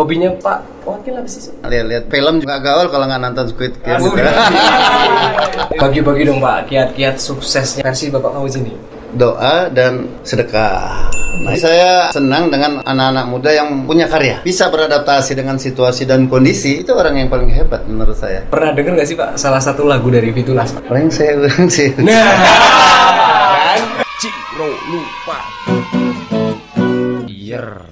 Hobinya Pak Wakil apa sih? Lihat-lihat film juga gaul kalau nggak nonton Squid Game. Bagi-bagi dong Pak kiat-kiat suksesnya versi Bapak kamu sini. Doa dan sedekah. Nah, saya senang dengan anak-anak muda yang punya karya, bisa beradaptasi dengan situasi dan kondisi. Itu orang yang paling hebat menurut saya. Pernah denger nggak sih Pak salah satu lagu dari Fitulas? Pak? Paling saya bilang sih. Nah, kan? Ciro lupa. Yer.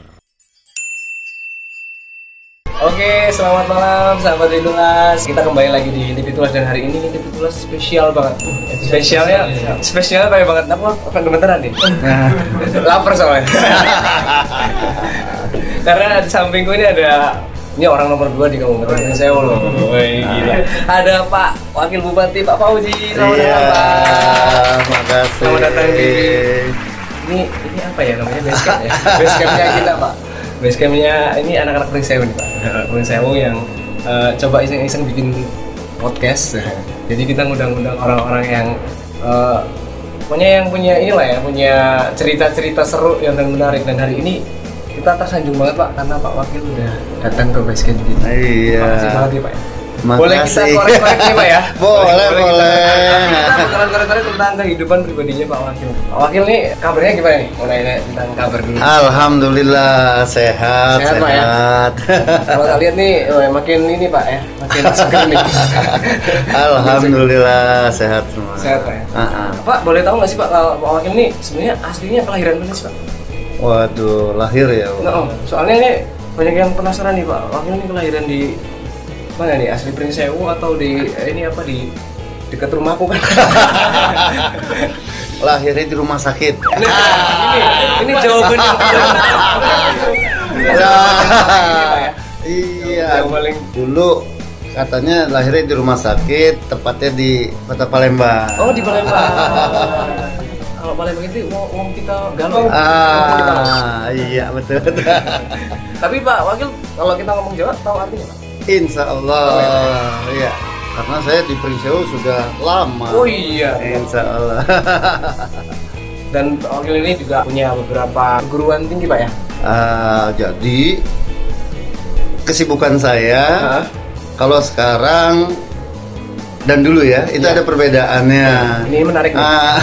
Oke, selamat malam sahabat Fitulas. Kita kembali lagi di Ini Fitulas dan hari ini Ini Fitulas spesial banget. Spesialnya, spesialnya kayak banget. Apa? Akan gemeteran nih. Lapar soalnya. Karena di sampingku ini ada ini orang nomor dua di Kabupaten Sewu loh. Woi, gila. Ada Pak Wakil Bupati Pak Fauzi. Selamat Iya, datang Pak. makasih. Selamat datang di ini ini apa ya namanya basecamp ya basecampnya kita pak basecampnya ini anak-anak Pringsewu nih pak. Anak Pringsewu yang eh, coba iseng-iseng bikin podcast. Jadi kita ngundang-undang orang-orang yang eh, pokoknya yang punya inilah ya punya cerita-cerita seru yang dan menarik. Dan hari ini kita tersanjung banget pak karena Pak Wakil udah datang ke basecamp kita. Iya. makasih banget ya pak ya. Makasih. boleh kita korek-korek nih pak ya Boleh, boleh. kita bakalan korek-korek tentang kehidupan pribadinya Pak Wakil Pak Wakil nih kabarnya gimana nih nanya tentang kabar dulu Alhamdulillah sehat, Sehat, Pak, ya? sehat. kalau kita lihat nih makin ini Pak ya makin seger nih Alhamdulillah sehat semua. sehat Pak ya Ah, ah. Pak boleh tahu nggak sih Pak kalau Pak Wakil nih sebenarnya aslinya kelahiran mana sih Pak? Waduh, lahir ya. Nggak, Om. soalnya ini banyak yang penasaran nih Pak Wakil ini kelahiran di mana nih asli Prinsewu atau di eh, ini apa di dekat rumahku kan? Lahirnya di rumah sakit. Nah, ini ini jawaban yang Ya. Ya. Iya. Yang paling- Dulu katanya lahirnya di rumah sakit, tepatnya di Kota Palembang. Oh di Palembang. Kalau Palembang itu uang, uang kita galau. Ah, iya betul. Tapi Pak Wakil, kalau kita ngomong Jawa, tahu artinya Pak? Insya Allah, iya. Karena saya di Prinsewu sudah lama. Oh iya. Insya Allah. Dan Wakil ini juga punya beberapa perguruan tinggi Pak ya? Ah, jadi kesibukan saya Hah? kalau sekarang dan dulu ya itu Iya. ada perbedaannya. Ini menarik. Ah,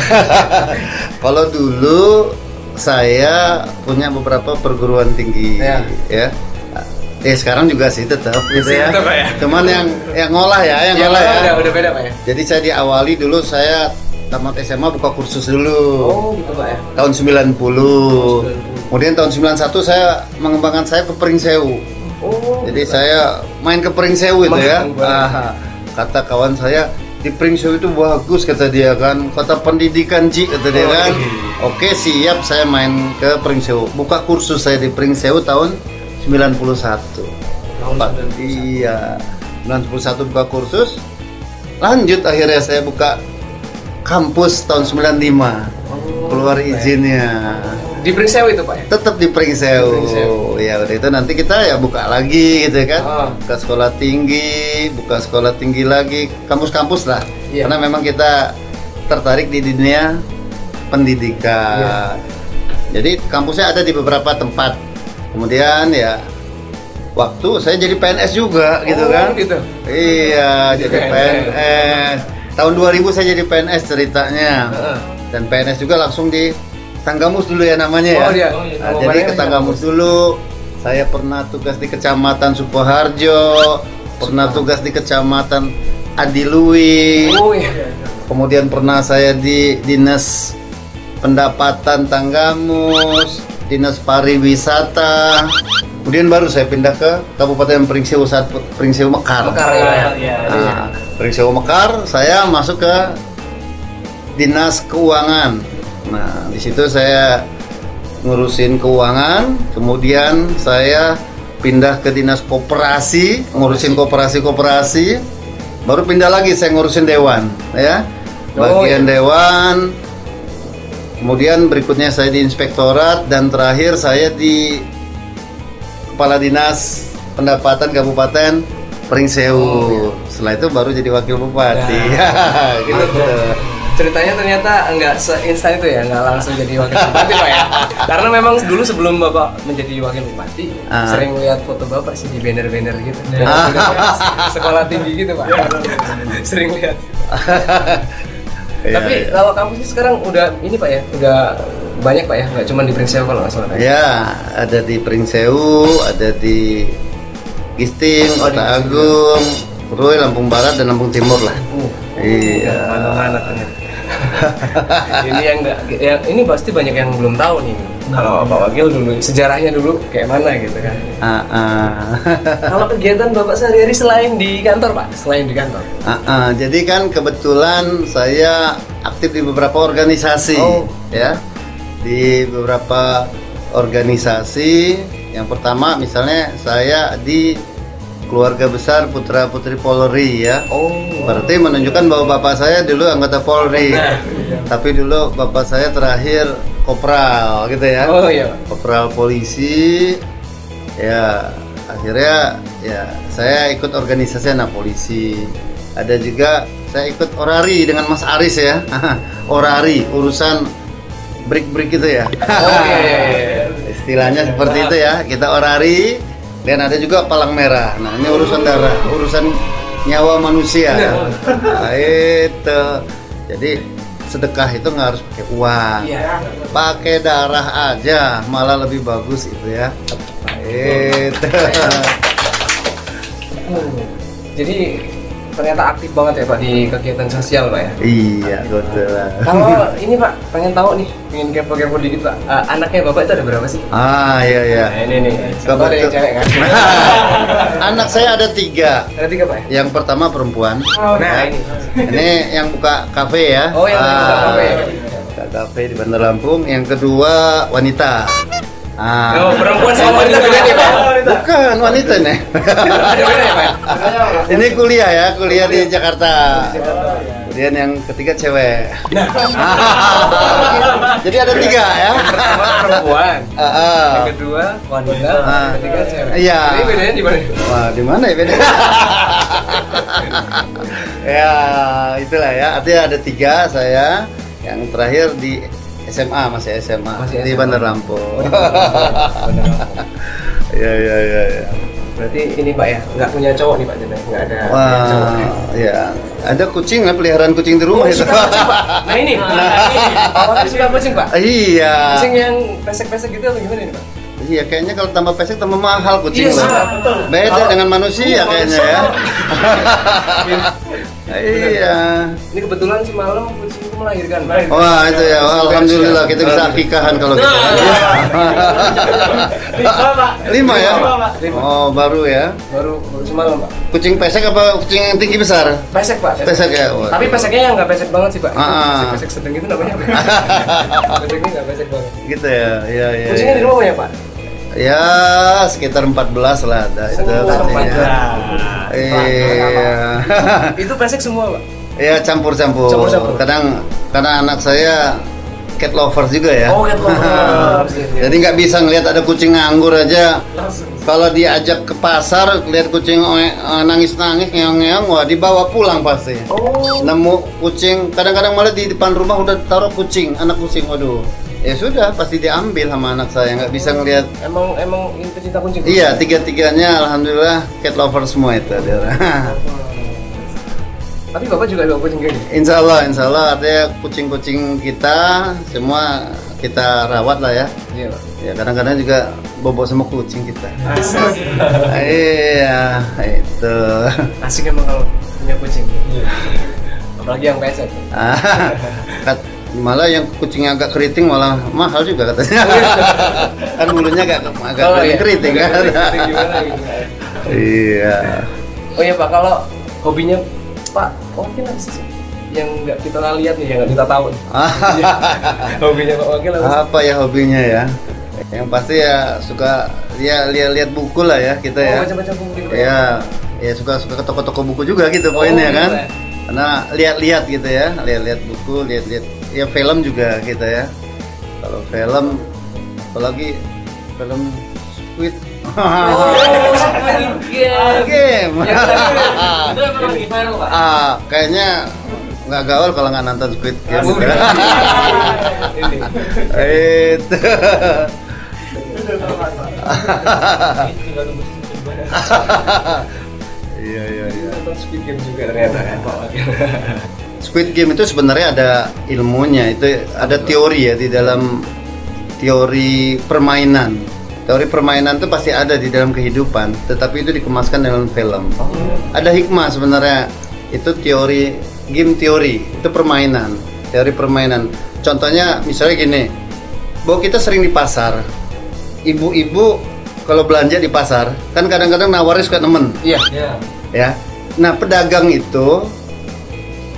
kalau dulu saya punya beberapa perguruan tinggi Ya. ya. Eh sekarang juga sih tetap gitu ya. tetap, Pak, ya? Cuman yang yang ngolah ya, yang Ya, ngolah ya. udah, udah beda Pak ya? Jadi saya diawali dulu saya tamat SMA buka kursus dulu. Oh gitu Pak ya? Tahun 90. 90. Kemudian tahun 91 saya mengembangkan saya ke Pringsewu. Oh. Jadi saya main ke Pringsewu itu ya. Kata kawan saya di Pringsewu itu bagus kata dia kan. Kota pendidikan Ji kata dia Oh, kan. iya. Oke siap saya main ke Pringsewu. Buka kursus saya di Pringsewu tahun 91. Tahun Pak, 91. iya. 91 buka kursus. Lanjut akhirnya saya buka kampus tahun 95. Oh, Keluar ya. izinnya. Di Pringsewu itu Pak ya? Tetap di Pringsewu. Ya udah itu nanti kita ya buka lagi gitu kan. Ah. Buka sekolah tinggi, buka sekolah tinggi lagi, kampus-kampus lah. Iya. Karena memang kita tertarik di dunia pendidikan. Iya. Jadi kampusnya ada di beberapa tempat. Kemudian ya waktu saya jadi PNS juga gitu Oh, kan. gitu. Iya, Jadi jadi PNS. PNS. Tahun 2000 saya jadi PNS ceritanya. Heeh. Dan PNS juga langsung di Tanggamus dulu ya namanya ya. Oh, iya. Nah, Oh, jadi ke Tanggamus dulu. Saya pernah tugas di Kecamatan Sukoharjo, pernah tugas di Kecamatan Adilui. Oh iya. Kemudian pernah saya di Dinas Pendapatan Tanggamus, Dinas Pariwisata. Kemudian baru saya pindah ke Kabupaten Pringsewu saat Pringsewu Mekar. Mekar ya. Iya. Nah, Pringsewu Mekar, saya masuk ke Dinas Keuangan. Nah, di situ saya ngurusin keuangan, kemudian saya pindah ke Dinas Koperasi, ngurusin koperasi-koperasi, baru pindah lagi saya ngurusin dewan, ya. Oh, Bagian dewan. Kemudian berikutnya saya di inspektorat dan terakhir saya di Kepala Dinas Pendapatan Kabupaten Pringsewu. Oh, iya. Setelah itu baru jadi wakil bupati. Nah. gitu. ceritanya ternyata nggak seinstan itu ya, nggak langsung jadi wakil bupati pak ya. Karena memang dulu sebelum bapak menjadi wakil bupati, Ah. sering lihat foto bapak sih di banner-banner gitu. Juga sekolah tinggi gitu pak. sering lihat. Iya, Tapi iya. kalau kampusnya sekarang udah ini pak ya, udah banyak pak ya, nggak cuma di Prinseu kalau nggak salah. Pak. Ya, ada di Pringsewu, ada di Gisting, Oh, Kota Gisting. Agung, Rui, Lampung Barat dan Lampung Timur lah. Uh, Iya. mana-mana ini yang nggak, yang ini pasti banyak yang belum tahu nih. Kalau Pak Wakil dulu sejarahnya dulu kayak mana gitu kan. Ah, ah. Kalau kegiatan Bapak sehari-hari selain di kantor, Pak? Selain di kantor. Ah, ah. Jadi kan kebetulan saya aktif di beberapa organisasi, Oh. ya, di beberapa organisasi. Yang pertama, misalnya saya di keluarga besar putra putri Polri, ya. Oh. Berarti menunjukkan bahwa bapak saya dulu anggota Polri, tapi dulu bapak saya terakhir kopral, gitu ya. Oh iya. Kopral polisi, ya akhirnya ya saya ikut organisasi anak polisi. Ada juga saya ikut orari dengan Mas Aris ya, orari urusan break-break itu ya. Oh iya, iya, iya. Istilahnya seperti itu ya. Kita orari dan ada juga palang merah. Nah, ini urusan darah, urusan nyawa manusia. Nah, itu. Jadi sedekah itu nggak harus pakai uang. Iya. Pakai darah aja malah lebih bagus itu ya. Itu. Oh. Jadi ternyata aktif banget ya Pak di kegiatan sosial Pak ya. iya, kebetulan. Kalau ini Pak, pengen tahu nih, pengen kepo-kepo dikit Pak. Eh, anaknya Bapak itu ada berapa sih? Ah, iya iya. Nah, ini nih. Coba ada yang cewek kan? Anak saya ada tiga. ada tiga Pak ya? Yang pertama perempuan. Nah, ini. Ini yang buka kafe ya. Oh, yang buka kafe. Buka kafe di Bandar Lampung. Yang kedua wanita. Ah. Oh, perempuan sama wanita beda nih Pak. Bukan wanita nih. Ya? Ini kuliah ya, kuliah di Jakarta. Kemudian yang ketiga cewek. Nah, Jadi ada tiga ya. pertama perempuan. Ah. Yang kedua wanita, yang ketiga cewek. Iya. Ini bedanya di mana? Wah, di mana ya beda? ya, itulah ya. Artinya ada tiga saya. Yang terakhir di SMA masih SMA, Masih di SMA. Bandar Lampung. Oh, di Bener. Iya iya iya. Ya. Berarti ini Pak ya, nggak punya cowok nih Pak Jena, nggak ada cowok. Wah, ya. Ada kucing lah peliharaan kucing di rumah Oh, itu. suka kucing, Pak. Nah ini, nah ini. Bapak suka kucing Pak? iya. Kucing yang pesek-pesek gitu atau gimana nih Pak? Iya, kayaknya kalau tambah pesek tambah mahal kucing Iya, betul. Beda Kalau- dengan manusia Iya, kayaknya manusia. ya. iya. Ini kebetulan semalam kucingku melahirkan. Wah itu ya, Wah, alhamdulillah kita bisa Alhamdulillah. akikahan kalau gitu. Lima, Pak. Lima ya? Lima, Pak. Lima. Oh baru ya. Baru, baru semalam Pak. Kucing pesek apa kucing yang tinggi besar? Pesek Pak. Pesek ya? Tapi peseknya yang nggak pesek banget sih Pak. Ah, ah. Pesek-pesek sedang itu namanya apa? Peseknya nggak pesek banget. Gitu ya, iya iya. Kucingnya di iya. rumah banyak Pak? Ya sekitar 14 lah ada itu Oh, kucingnya. 14. Iya. Itu pesek semua Pak? Iya campur-campur. Campur-campur. Kadang karena anak saya cat lovers juga ya. Oh, cat lovers. Jadi nggak bisa ngelihat ada kucing nganggur aja. Langsung. Kalau diajak ke pasar, lihat kucing eh, nangis-nangis, ngeong-ngeong, wah dibawa pulang pasti. Oh. Nemu kucing, kadang-kadang malah di depan rumah udah taruh kucing, anak kucing, waduh. Ya sudah, pasti diambil sama anak saya, nggak bisa ngelihat. Emang emang pecinta kucing. Iya, tiga-tiganya alhamdulillah cat lover semua itu. dia. Tapi bapak juga bawa kucing gini. insya Allah, insya Allah artinya kucing-kucing kita semua kita rawat lah ya. Iya pak. Ya kadang-kadang juga bobo sama kucing kita. Asik. iya, itu. Asik emang kalau punya kucing. Apalagi yang pesek. Ah, malah yang kucingnya agak keriting malah mahal juga katanya. kan bulunya agak agak Oh, iya. keriting kan. Keriting gimana gitu. iya. Oh iya pak, kalau hobinya Pak, apa sih? Yang nggak kita lihat nih, yang nggak kita tahu. Iya. hobinya Pak apa sih? Apa ya hobinya ya? Yang pasti ya suka ya lihat-lihat buku lah ya kita ya. Oh, baca-baca buku gitu. Ya, ya suka suka ke toko-toko buku juga gitu Oh, poinnya gitu kan. ya. Karena lihat-lihat gitu ya, lihat-lihat buku, lihat-lihat ya film juga kita ya. Kalau film apalagi film Squid Game. ah, kayaknya nggak gaul kalau nggak nonton Squid Game. Ini. Itu. Iya iya iya. Squid Game juga ternyata kan Wakil. Squid Game itu sebenarnya ada ilmunya, itu ada teori ya di dalam teori permainan. Teori permainan itu pasti ada di dalam kehidupan, tetapi itu dikemaskan dalam film. Ada hikmah sebenarnya. Itu teori game teori, itu permainan, teori permainan. Contohnya misalnya gini, bahwa kita sering di pasar, ibu-ibu kalau belanja di pasar, kan kadang-kadang nawarin suka nemen Iya. ya. Nah, pedagang itu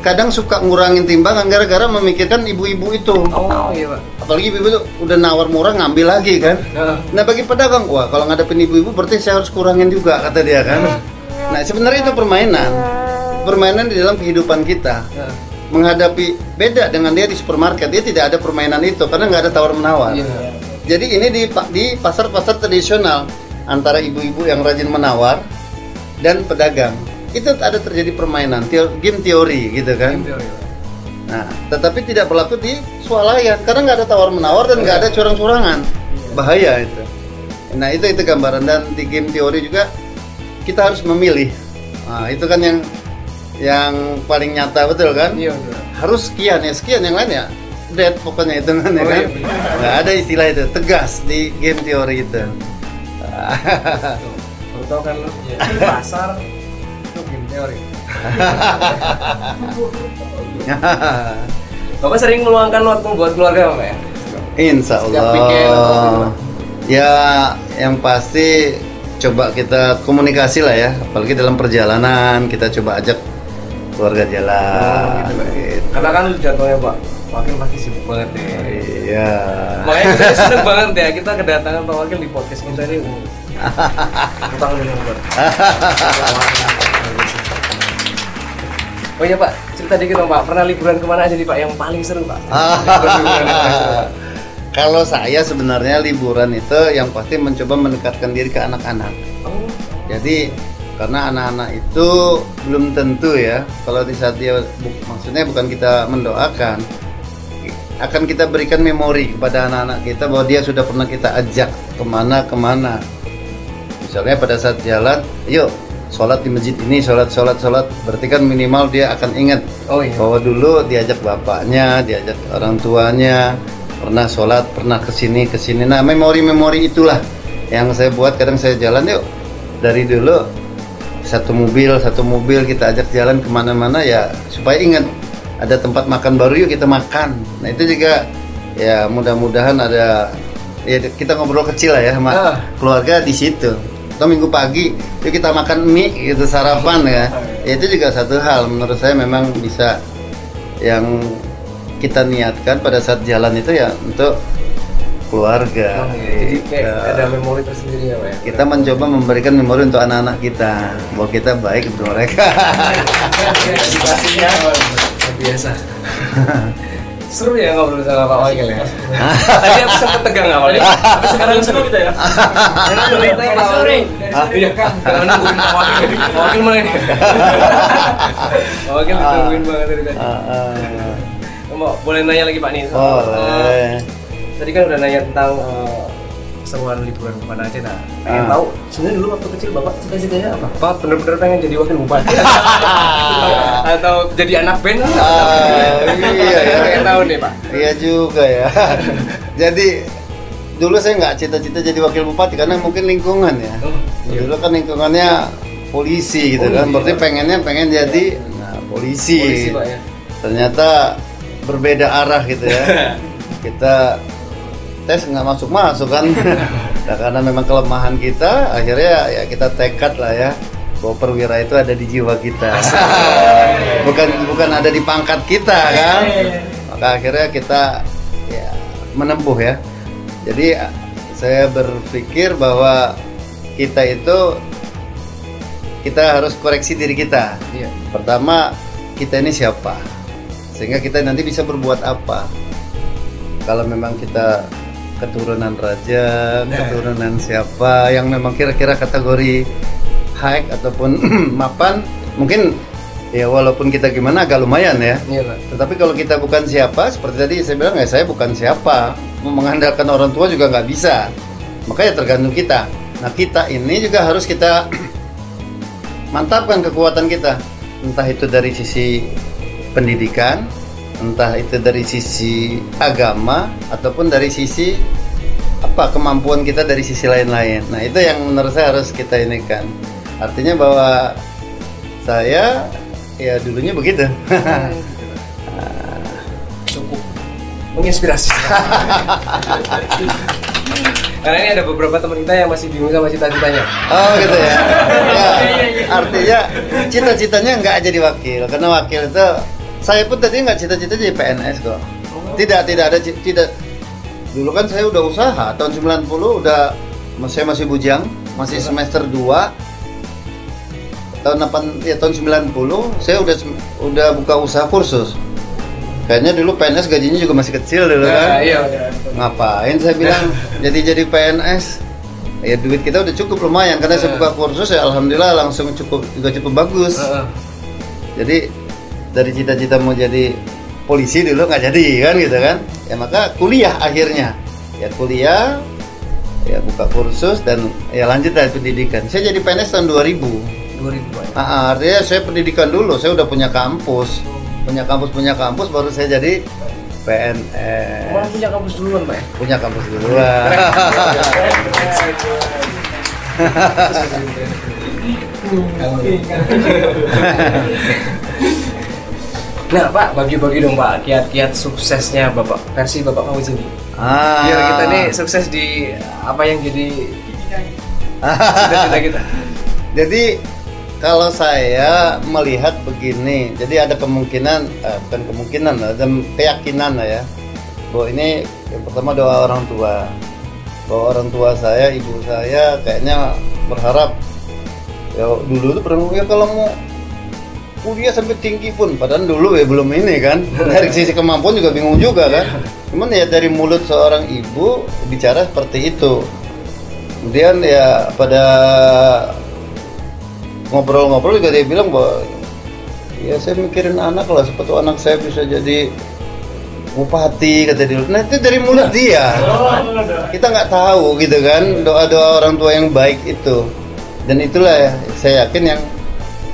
kadang suka ngurangin timbangan gara-gara memikirkan ibu-ibu itu. Oh iya Pak. Apalagi ibu-ibu tuh udah nawar murah ngambil lagi kan. Heeh. Nah, bagi pedagang, wah kalau ngadepin ibu-ibu berarti saya harus kurangin juga kata dia kan. Nah, sebenarnya itu permainan. Permainan di dalam kehidupan kita. Heeh. Menghadapi beda dengan dia di supermarket, dia tidak ada permainan itu karena nggak ada tawar menawar. Iya. Jadi ini di di pasar-pasar tradisional antara ibu-ibu yang rajin menawar dan pedagang itu ada terjadi permainan teo- game teori gitu kan. Game teori. Nah, tetapi tidak berlaku di swalayan karena nggak ada tawar menawar dan nggak ada curang-curangan. Bahaya itu. Nah itu itu gambaran dan di game teori juga kita harus memilih. Nah itu kan yang yang paling nyata betul kan? Iya betul. Harus sekian ya sekian yang lain ya dead pokoknya itu kan ya Oh, kan? iya. Nggak ada istilah itu tegas di game teori itu. Tahu kan lu. Di pasar teori. Bapak sering meluangkan waktu buat keluarga Pak ya? Insya Allah. Ya, yang pasti coba kita komunikasi lah ya, apalagi dalam perjalanan kita coba ajak keluarga jalan. gitu, Pak. gitu. Karena kan jadwalnya Pak Wakil pasti sibuk banget ya. Iya. Makanya kita seneng banget ya kita kedatangan Pak Wakil di podcast kita ini. Utang dulu Pak. Oh iya Pak, cerita dikit dong Pak. Pernah liburan ke mana aja nih Pak yang paling seru Pak? Kalau saya sebenarnya liburan itu yang pasti mencoba mendekatkan diri ke anak-anak. Oh, Jadi karena anak-anak itu belum tentu ya kalau di saat dia bu- maksudnya bukan kita mendoakan akan kita berikan memori kepada anak-anak kita bahwa dia sudah pernah kita ajak ke mana ke mana misalnya pada saat jalan yuk sholat di masjid ini sholat sholat sholat berarti kan minimal dia akan ingat oh iya. bahwa dulu diajak bapaknya, diajak orang tuanya, pernah sholat, pernah ke sini ke sini. Nah memori-memori itulah yang saya buat. Kadang saya jalan yuk dari dulu satu mobil satu mobil kita ajak jalan ke mana-mana ya supaya ingat ada tempat makan baru yuk kita makan. Nah itu juga ya mudah-mudahan ada ya kita ngobrol kecil lah ya sama Ah. keluarga di situ. Atau minggu pagi yuk kita makan mie gitu sarapan ya. Ya, itu juga satu hal menurut saya memang bisa yang kita niatkan pada saat jalan itu ya untuk keluarga. Oh, iya. Jadi kayak Gitu. ada memori tersendiri ya Pak ya. kita mencoba memberikan memori untuk anak-anak kita bahwa kita baik untuk mereka. Biasa. Seru ya ngobrol sama Pak Wakil ya. Tadi aku sempat tegang awalnya, tapi sekarang seru kita ya. Karena ceritanya Pak Wakil. Iya, karena nungguin Pak Wakil. Pak Wakil mana ini? Pak Wakil ditungguin banget dari tadi. Ah, ah. Mau boleh nanya lagi Pak nih? Oh, eh, boleh. Tadi kan udah nanya tentang keseruan liburan ke mana aja nah. Pengen Ah. tahu sebenarnya dulu waktu kecil Bapak cita-citanya apa? Pak bener-bener pengen jadi wakil bupati atau jadi anak band? Ah, iya, iya. Pengen tahu nih Pak. Iya juga ya. Jadi dulu saya nggak cita-cita jadi wakil bupati karena mungkin lingkungan ya. Oh, iya. Dulu kan lingkungannya polisi gitu Oh, kan. iya. Berarti pengennya pengen jadi nah, polisi. Polisi Pak ya. Ternyata berbeda arah gitu ya. Kita tes nggak masuk masuk kan. nah, karena memang kelemahan kita, akhirnya ya kita tekad lah ya bahwa perwira itu ada di jiwa kita. bukan bukan ada di pangkat kita kan. Maka akhirnya kita ya menempuh ya. Jadi saya berpikir bahwa kita itu kita harus koreksi diri kita. Iya. Pertama, kita ini siapa? Sehingga kita nanti bisa berbuat apa? Kalau memang kita keturunan raja, Nah. keturunan siapa yang memang kira-kira kategori high ataupun mapan, mungkin ya walaupun kita gimana agak lumayan ya. Iya pak. tetapi kalau kita bukan siapa seperti tadi saya bilang ya saya bukan siapa. Mengandalkan orang tua juga nggak bisa. Makanya tergantung kita. Nah kita ini juga harus kita mantapkan kekuatan kita. Entah itu dari sisi pendidikan entah itu dari sisi agama ataupun dari sisi apa kemampuan kita dari sisi lain-lain nah itu yang menurut saya harus kita ini kan artinya bahwa saya ya dulunya begitu Cukup menginspirasi. Karena ini ada beberapa teman kita yang masih bingung sama cita-citanya. Oh gitu ya. ya artinya cita-citanya nggak jadi wakil karena wakil itu saya pun tadi nggak cita-cita jadi PNS kok. Tidak tidak ada tidak. Dulu kan saya udah usaha tahun 90 udah saya masih bujang masih semester 2 tahun 8 ya tahun 90 saya udah udah buka usaha kursus. Kayaknya dulu PNS gajinya juga masih kecil dulu kan Nah, iya. ngapain saya bilang jadi jadi PNS ya duit kita udah cukup lumayan karena saya buka kursus ya alhamdulillah langsung cukup juga cukup bagus jadi dari cita-cita mau jadi polisi dulu nggak jadi kan gitu kan ya maka kuliah akhirnya ya kuliah ya buka kursus dan ya lanjut dari pendidikan saya jadi PNS tahun 2000 2000 pak. ya? Ah, artinya saya pendidikan dulu saya udah punya kampus punya kampus punya kampus baru saya jadi PNS Malah punya kampus duluan pak. ya? punya kampus duluan Nah Pak, bagi-bagi dong Pak kiat-kiat suksesnya Bapak versi Bapak kamu sendiri. ah. Biar kita nih sukses di apa yang jadi cita-cita kita. jadi kalau saya melihat begini jadi ada kemungkinan eh, bukan kemungkinan ada keyakinan lah ya bahwa ini yang pertama doa orang tua bahwa orang tua saya ibu saya kayaknya berharap ya dulu tuh pernah ya kalau mau kuliah sampai tinggi pun. Padahal dulu ya belum ini kan. Dari sisi kemampuan juga bingung juga kan. Cuman ya dari mulut seorang ibu bicara seperti itu. Kemudian ya pada ngobrol-ngobrol juga dia bilang bahwa ya saya mikirin anak lah seperti anak saya bisa jadi bupati kata dia. Nah itu dari mulut dia. Kita nggak tahu gitu kan doa-doa orang tua yang baik itu. Dan itulah ya, saya yakin yang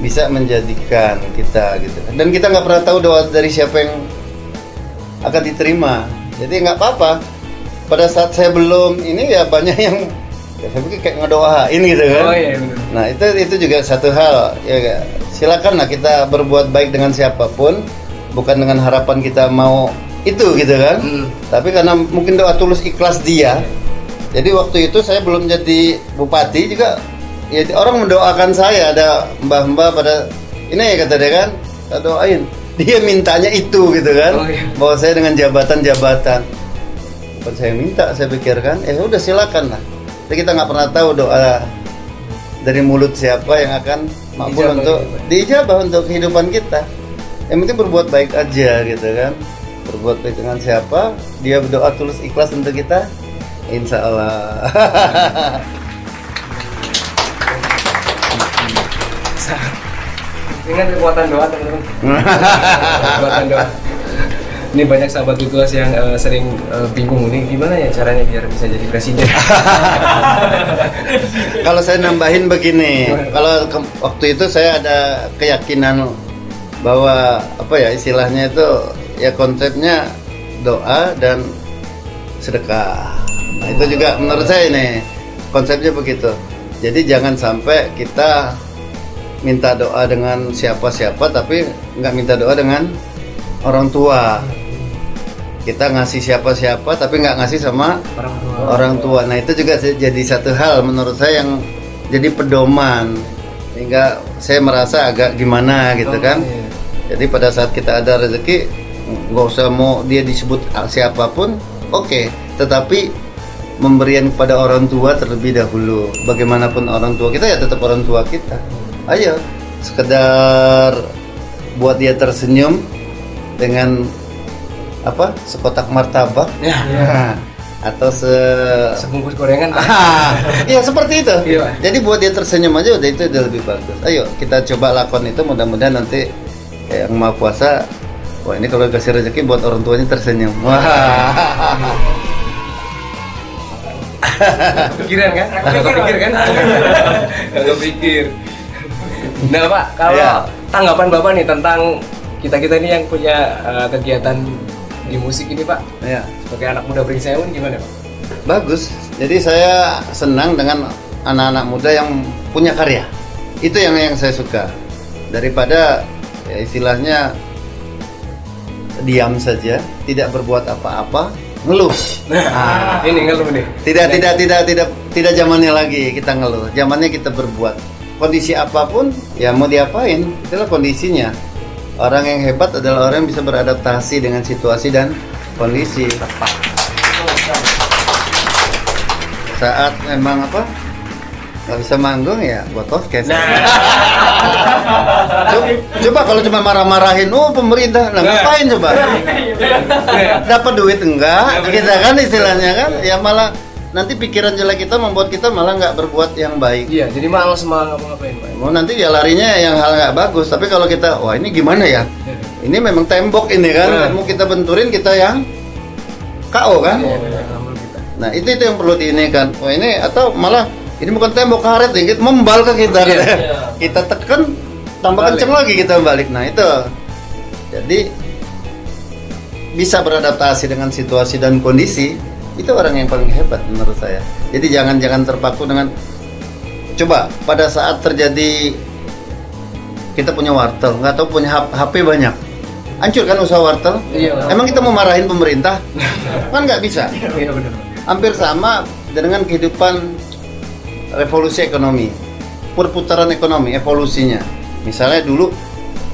bisa menjadikan kita gitu. Dan kita nggak pernah tahu doa dari siapa yang akan diterima. Jadi nggak apa-apa. Pada saat saya belum ini ya banyak yang ya saya pikir kayak ngedoain gitu kan. Oh iya benar. Nah itu itu juga satu hal. Ya ga? silakanlah kita berbuat baik dengan siapa pun. Bukan dengan harapan kita mau itu gitu kan. Hmm. tapi karena mungkin doa tulus ikhlas dia. Jadi waktu itu saya belum jadi bupati juga ya orang mendoakan saya ada mbah-mbah pada ini ya kata dia kan kita doain. Dia mintanya itu gitu kan. Oh, iya. bahwa saya dengan jabatan-jabatan. Bukan saya minta saya pikirkan ya udah silakan lah. Jadi kita nggak pernah tahu doa dari mulut siapa yang akan mampu Dijabah untuk gitu. diijabah untuk kehidupan kita. Yang penting berbuat baik aja gitu kan. Berbuat baik dengan siapa dia berdoa tulus ikhlas untuk kita insya Allah Ingat kekuatan doa teman-teman. kekuatan doa. Ini banyak sahabat Bituas yang eh, sering eh, bingung nih gimana ya caranya biar bisa jadi presiden. kalau saya nambahin begini kalau waktu itu saya ada keyakinan bahwa apa ya istilahnya itu ya konsepnya doa dan sedekah nah, itu juga menurut saya ini konsepnya begitu jadi jangan sampai kita minta doa dengan siapa-siapa tapi nggak minta doa dengan orang tua kita ngasih siapa-siapa tapi nggak ngasih sama Orang tua. orang tua. Nah itu juga jadi satu hal menurut saya yang jadi pedoman sehingga saya merasa agak gimana gitu Oh, kan. iya. Jadi pada saat kita ada rezeki nggak usah mau dia disebut siapa pun, oke. Tetapi pemberian kepada orang tua terlebih dahulu. Bagaimanapun orang tua kita ya tetap orang tua kita. Ayo sekedar buat dia tersenyum dengan apa sekotak martabak Ya. Atau se Sebungkus gorengan. Ah, ya seperti itu. Iya. Jadi buat dia tersenyum aja udah itu udah lebih bagus. Ayo kita coba lakon itu mudah-mudahan nanti yang maha kuasa wah ini kalau kasih rezeki buat orang tuanya tersenyum wah Kepikiran kan? Nggak kepikir kan? Nggak kepikir. Nah Pak, kalau Iya. tanggapan Bapak nih tentang kita-kita ini yang punya eh, kegiatan di musik ini Pak, ya sebagai anak muda Bringsewu ini gimana Pak? bagus. Jadi saya senang dengan anak-anak muda yang punya karya. Itu yang yang saya suka. Daripada ya istilahnya diam saja tidak berbuat apa-apa ngeluh. Nah, ini ngeluh nih. tidak tidak tidak tidak tidak zamannya lagi kita ngeluh. Zamannya kita berbuat kondisi apa pun ya mau diapain itulah kondisinya. Orang yang hebat adalah orang yang bisa beradaptasi dengan situasi dan kondisi. Saat memang apa nggak bisa manggung ya buat podcast. Coba, coba kalau cuma marah-marahin oh pemerintah nah, ngapain coba? Dapat duit enggak? Kita kan istilahnya kan ya malah nanti pikiran jelek kita membuat kita malah nggak berbuat yang baik. Iya, jadi males malah ngapa-ngapain mau nanti ya larinya yang hal nggak bagus. Tapi kalau kita wah ini gimana ya? Ini memang tembok ini kan. Hmm. mau kita benturin kita yang KO kan? Iya, nah itu itu yang perlu diinikan. Wah ini atau malah ini bukan tembok karet kita membal ke kita. Kita tekan tambah Balik. kenceng lagi kita balik. Nah itu. Jadi bisa beradaptasi dengan situasi dan kondisi itu orang yang paling hebat menurut saya. Jadi jangan jangan terpaku dengan coba pada saat terjadi kita punya wartel nggak tahu punya HP banyak. Hancur kan usaha wartel. Iya. emang kita mau marahin pemerintah? Kan nggak bisa. Iya benar. hampir sama dengan kehidupan revolusi ekonomi perputaran ekonomi evolusinya. Misalnya dulu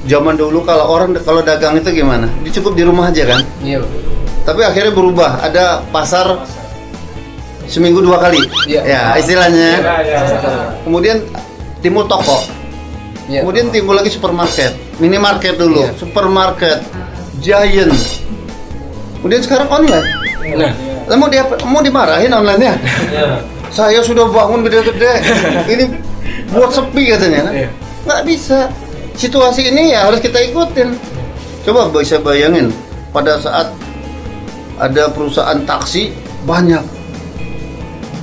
zaman dulu kalau orang kalau dagang itu gimana? Dicukup di rumah aja kan? Iya. Tapi akhirnya berubah. Ada pasar seminggu dua kali. Iya. ya istilahnya. Iya. kemudian timbul toko. Iya. kemudian timbul lagi supermarket. Minimarket dulu. Iya. supermarket. Giant. Kemudian sekarang online. Nah, mau dia mau dimarahin online nya saya sudah bangun gede-gede. Ini buat sepi katanya. Kan Iya. nggak bisa. Situasi ini ya harus kita ikutin. Coba bisa bayangin pada saat ada perusahaan taksi banyak.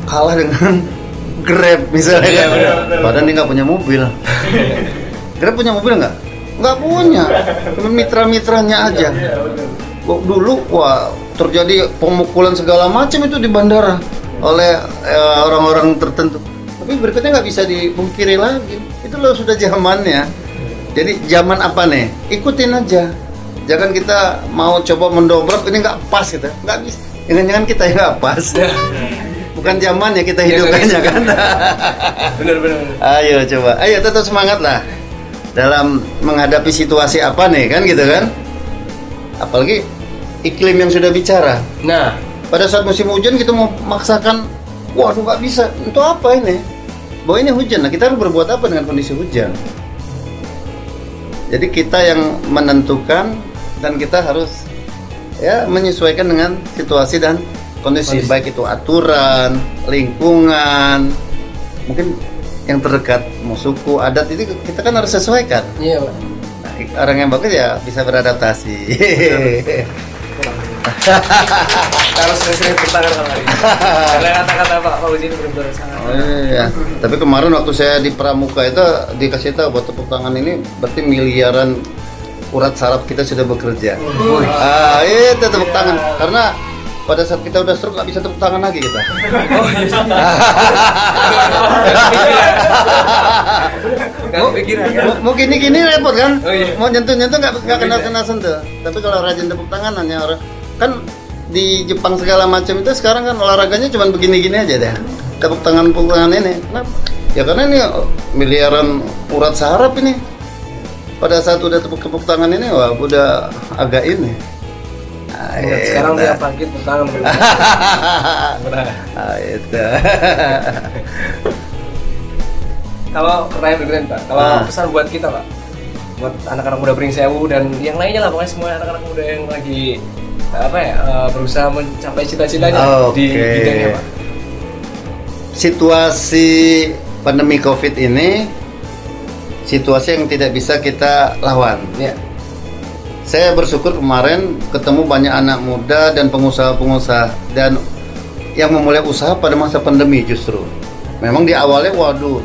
Kalah dengan Grab misalnya Iya, kan. padahal dia nggak punya mobil. Grab punya mobil nggak? Nggak punya. Cuma mitra-mitranya aja. Kok dulu wah terjadi pemukulan segala macam itu di bandara oleh eh, orang-orang tertentu. Tapi berikutnya nggak bisa dipungkiri lagi. Itu loh sudah zamannya. Jadi zaman apa nih? Ikutin aja jangan kita mau coba mendobrak ini nggak pas gitu nggak bisa jangan-jangan kita yang nggak pas bukan zamannya kita Iya, hidupkannya nggak kan benar benar. Ayo coba, ayo tetap semangat lah dalam menghadapi situasi apa nih kan gitu kan. Apalagi iklim yang sudah bicara. Nah, Pada saat musim hujan kita mau maksakan, waduh nggak bisa. Untuk apa ini? Bahwa ini hujan, nah kita harus berbuat apa dengan kondisi hujan? Jadi kita yang menentukan dan kita harus ya menyesuaikan dengan situasi dan kondisi, Kondisi. baik itu aturan, lingkungan, mungkin yang terdekat mau suku adat itu kita kan harus sesuaikan. iya Pak. Nah, orang yang bagus ya bisa beradaptasi. Harus sering-sering bertangan kalau hari ini. Karena kata-kata Pak Fauzi ini benar-benar sangat. Oh iya. Tapi kemarin waktu saya di Pramuka itu dikasih tahu buat tepuk tangan ini berarti miliaran urat saraf kita sudah bekerja. Wih. Ah, itu tepuk tangan karena pada saat kita udah stroke nggak bisa tepuk tangan lagi kita. Oh iya. Kan? Mau, gini-gini repot kan? Oh, iya. Mau nyentuh-nyentuh nggak nggak kena Iya. kena sentuh. Tapi kalau rajin tepuk tangan hanya orang kan di Jepang segala macam itu sekarang kan olahraganya cuma begini-gini aja deh. Tepuk tangan tepuk tangan ini. Kenapa? Ya karena ini miliaran urat saraf ini. Pada saat udah tepuk-tepuk tangan ini wah udah agak ini. Sekarang itu. dia bangkit bertangan benar. Ah, itu. Kalau pertanyaan berikutnya Pak, kalau Ah. pesan buat kita Pak, buat anak-anak muda Bringsewu dan yang lainnya lah pokoknya semua anak-anak muda yang lagi apa ya eh, berusaha mencapai cita-citanya di Oke. bidangnya Pak. situasi pandemi COVID ini situasi yang tidak bisa kita lawan. Ya. saya bersyukur kemarin ketemu banyak anak muda dan pengusaha-pengusaha dan yang memulai usaha pada masa pandemi justru. Memang di awalnya waduh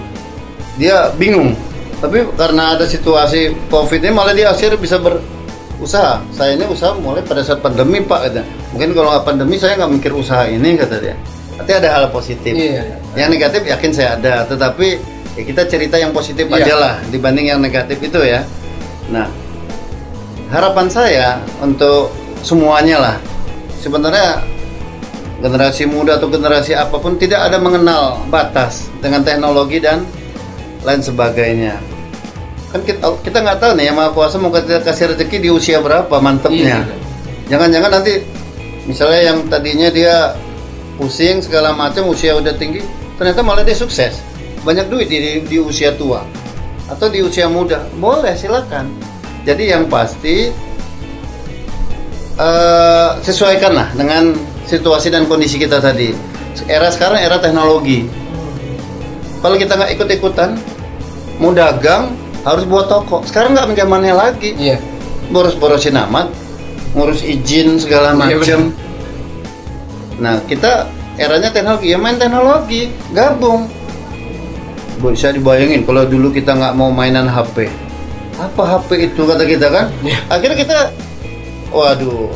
dia bingung. Tapi karena ada situasi Covid ini malah dia akhirnya bisa berusaha. Saya ini usaha mulai pada saat pandemi Pak kata. Mungkin kalau nggak pandemi saya nggak mikir usaha ini kata dia. Tapi ada hal positif. Iya. Yang negatif yakin saya ada, tetapi ya kita cerita yang positif Iya. aja lah dibanding yang negatif itu ya. Nah, harapan saya untuk semuanya lah. Sebenarnya generasi muda atau generasi apa pun tidak ada mengenal batas dengan teknologi dan lain sebagainya. Kan kita kita nggak tahu nih yang Maha Kuasa mau kita kasih rezeki di usia berapa mantepnya. Iya. Jangan-jangan nanti misalnya yang tadinya dia pusing segala macam usia udah tinggi, ternyata malah dia sukses. Banyak duit di, di, usia tua atau di usia muda. Boleh silakan. Jadi yang pasti eh, sesuaikanlah dengan situasi dan kondisi kita tadi. Era sekarang era teknologi. Kalau kita nggak ikut-ikutan, mau dagang harus buat toko. Sekarang nggak zamannya lagi Iya. boros-borosin amat ngurus izin segala Iya, macem nah kita eranya teknologi ya main teknologi gabung bisa dibayangin kalau dulu kita nggak mau mainan HP apa HP itu kata kita kan Iya. akhirnya kita waduh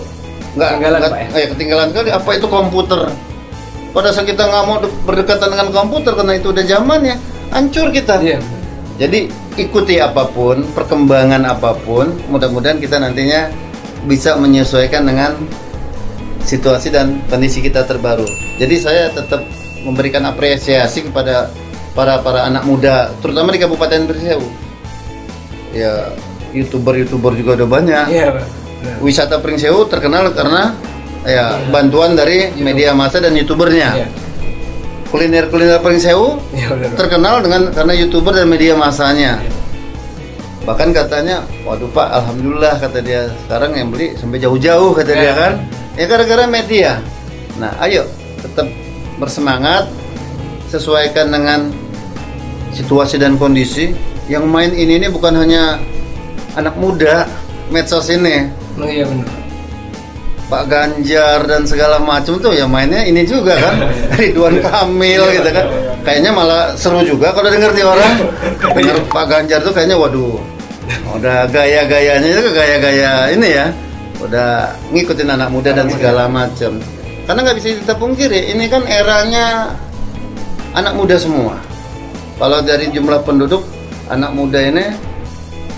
nggak Ketinggalan, nggak- ya? eh, ketinggalan sekali apa itu komputer pada saat kita nggak mau de- berdekatan dengan komputer karena itu udah zamannya hancur kita Iya. jadi ikuti apa pun, perkembangan apa pun, mudah-mudahan kita nantinya bisa menyesuaikan dengan situasi dan kondisi kita terbaru. Jadi saya tetap memberikan apresiasi kepada para para anak muda, terutama di Kabupaten Bersewu. Ya, youtuber-youtuber juga udah banyak. Iya, Pak. Benar. Wisata Pringsewu terkenal karena ya bantuan dari media massa dan youtubernya. Iya. Kuliner-kuliner Pringsewu Iya, benar. Pak. terkenal dengan karena youtuber dan media masanya bahkan katanya waduh pak alhamdulillah kata dia sekarang yang beli sampai jauh-jauh kata dia Ya. kan ya gara-gara media nah ayo tetap bersemangat sesuaikan dengan situasi dan kondisi yang main ini ini bukan hanya anak muda medsos ini. Oh, iya benar. Pak Ganjar dan segala macam tuh ya mainnya ini juga kan Ridwan Kamil gitu kan. kayaknya malah seru juga kalau denger di orang. Denger Pak Ganjar tuh kayaknya waduh udah gaya-gayanya itu gaya-gaya ini ya. Udah ngikutin anak muda dan segala macam. Karena nggak bisa kita pungkiri ini kan eranya anak muda semua kalau dari jumlah penduduk anak muda ini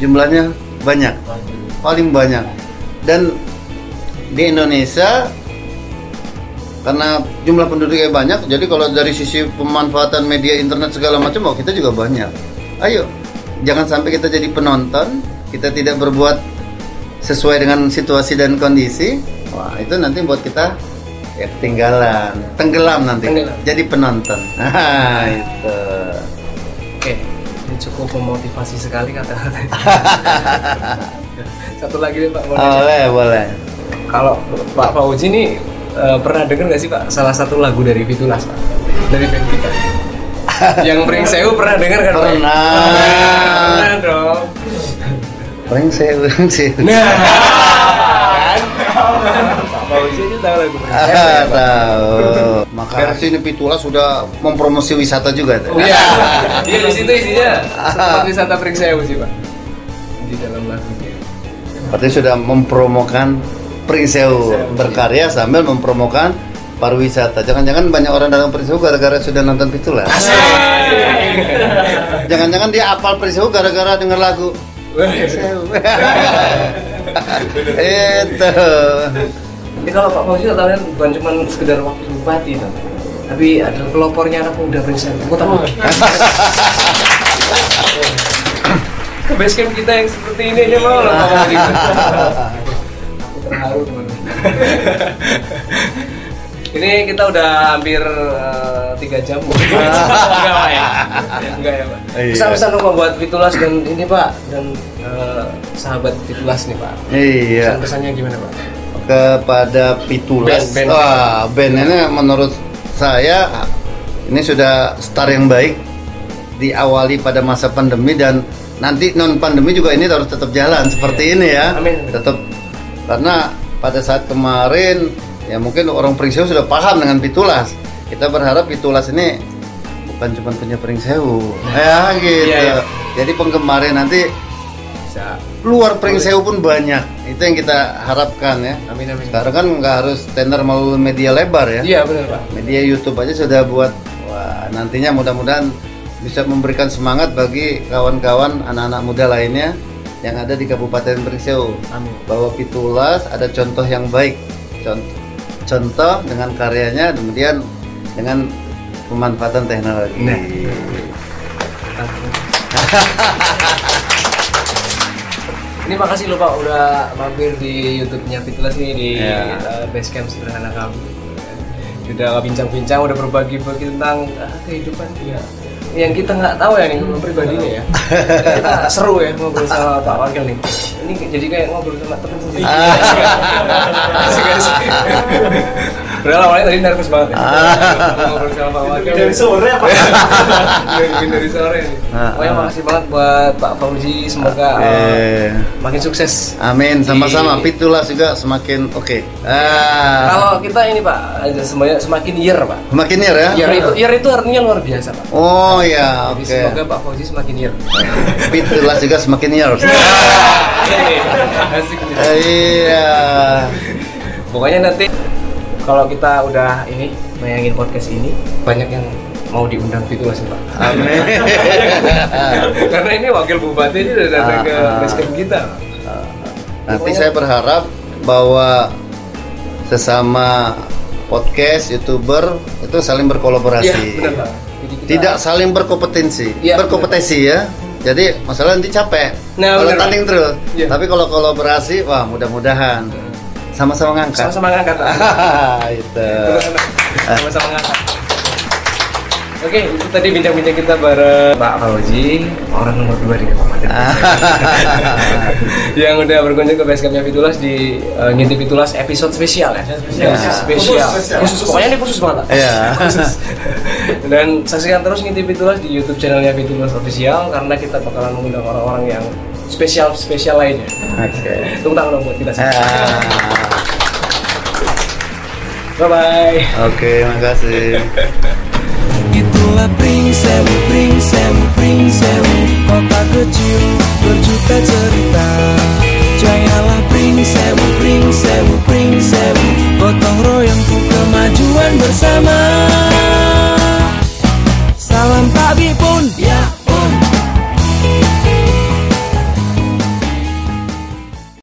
jumlahnya banyak paling banyak. Dan di Indonesia karena jumlah penduduknya banyak jadi kalau dari sisi pemanfaatan media internet segala macam oh kita juga banyak. Ayo jangan sampai kita jadi penonton kita tidak berbuat sesuai dengan situasi dan kondisi wah itu nanti buat kita ya ketinggalan tenggelam nanti. Tenggelam. jadi penonton. Nah itu Oke, ini cukup memotivasi sekali kata-kata. Satu lagi nih Pak, nanya. boleh boleh kalau Pak Fauzi ini eh, pernah dengar nggak sih Pak salah satu lagu dari Fitulas Pak dari band kita? Yang Pring Sewu pernah dengar kan Pak? Pernah. Pernah dong. Saya prank saya Nah, kan? Pak Fauzi aja tahu lagu Ah, Pak? tahu. Makasih ini Pitula sudah mempromosi wisata juga. Oh iya, iya di situ isinya seperti wisata Pring Sewu sih Pak di dalam lagunya. Berarti sudah mempromokan Pringsewu berkarya sambil mempromokan pariwisata. Jangan-jangan banyak orang datang Pringsewu gara-gara sudah nonton Pitula. Jangan-jangan dia apal Pringsewu gara-gara denger lagu Pringsewu. Itu. Ini kalau Pak Fauzi kalian bukan cuma sekedar waktu bupati Pak. tapi ada pelopornya anak muda Pringsewu. Kota. Ke basecamp kita yang seperti ini aja mau loh Pak Fauzi. Aku terharu teman. Ini kita udah hampir eh, tiga jam. Enggak Pak ya? Enggak ya Pak. Iya. Pesan-pesan dong buat Fitulas dan ini Pak dan eh, sahabat Fitulas nih Pak. Iya. Pesan-pesannya gimana Pak? Kepada Pitulas. Band, band. Wah, band ini menurut saya ini sudah start yang baik diawali pada masa pandemi dan nanti non pandemi juga ini harus tetap jalan seperti ini ya. Amin. Tetap karena pada saat kemarin ya mungkin orang Pringsewu sudah paham dengan Pitulas kita berharap Pitulas ini bukan cuma punya Pringsewu ya gitu Iya, iya. jadi penggemarnya nanti Bisa. luar Pringsewu pun banyak itu yang kita harapkan ya Amin amin. sekarang kan nggak harus tender melalui media lebar ya Iya benar pak. media YouTube aja sudah buat wah nantinya mudah-mudahan bisa memberikan semangat bagi kawan-kawan anak-anak muda lainnya yang ada di Kabupaten Pringsewu Amin. bahwa Pitulas ada contoh yang baik contoh, contoh dengan karyanya kemudian dengan pemanfaatan teknologi Nah. Ini makasih loh Pak udah mampir di YouTube-nya Fitlas nih di Ya. eh, Basecamp sederhana kami. Udah bincang-bincang, udah berbagi-bagi tentang ah, kehidupan ya. Yang kita nggak tahu ya nih pribadinya ya. kita seru ya ngobrol sama Pak Wakil nih. Ini jadi kayak ngobrol sama teman sendiri. Asik, asik. Udah awalnya tadi nervous banget ya. ngobrol sama Pak Wakil. Dari sore apa? Mungkin dari sore nih. Ah, Pokoknya ah. makasih banget buat Pak Fauzi, semoga Eh, makin sukses. amin sama-sama Pitulas juga semakin oke ah Kalau kita ini Pak, semakin year Pak. semakin year ya Year itu, year itu artinya luar biasa Pak. oh ya Jadi oke semoga Pak Fauzi semakin year. Pitulas juga semakin year Asik nih. Eh, iya Pokoknya nanti kalau kita udah ini bayangin podcast ini banyak yang mau diundang gitu mas Pak. amin Karena ini wakil bupati ini udah datang ke Ah, ah. basecamp kita. Nanti saya berharap bahwa sesama podcast, youtuber itu saling Iya berkolaborasi. benar Pak. Jadi kita- Tidak saling berkompetensi, Iya, berkompetensi ya. Jadi masalah nanti capek. Nah, kalau benar, tanding terus. Iya. Tapi kalau kolaborasi, wah mudah-mudahan sama-sama ngangkat. sama-sama ngangkat. Itu. sama-sama ngangkat. Oke, itu tadi bincang-bincang kita bareng Pak Fauzi, orang nomor dua di Kabupaten. yang udah berkunjung ke basecampnya Fitulas di uh, ngintip Fitulas episode spesial ya. Spesial. Khusus spesial. Khusus pokoknya ini khusus banget. Iya. Khusus. Dan saksikan terus ngintip Fitulas di YouTube channelnya Fitulas Official karena kita bakalan mengundang orang-orang yang spesial spesial lainnya. Oke. Tepuk tangan dong buat kita. semua. Bye bye. Oke, okay, makasih. Itulah Pringsewu, Pringsewu, Pringsewu Kota kecil berjuta cerita. Jayalah Pringsewu, Pringsewu, Pringsewu Gotong royongku kemajuan bersama. Salam Pak Bipun, ya.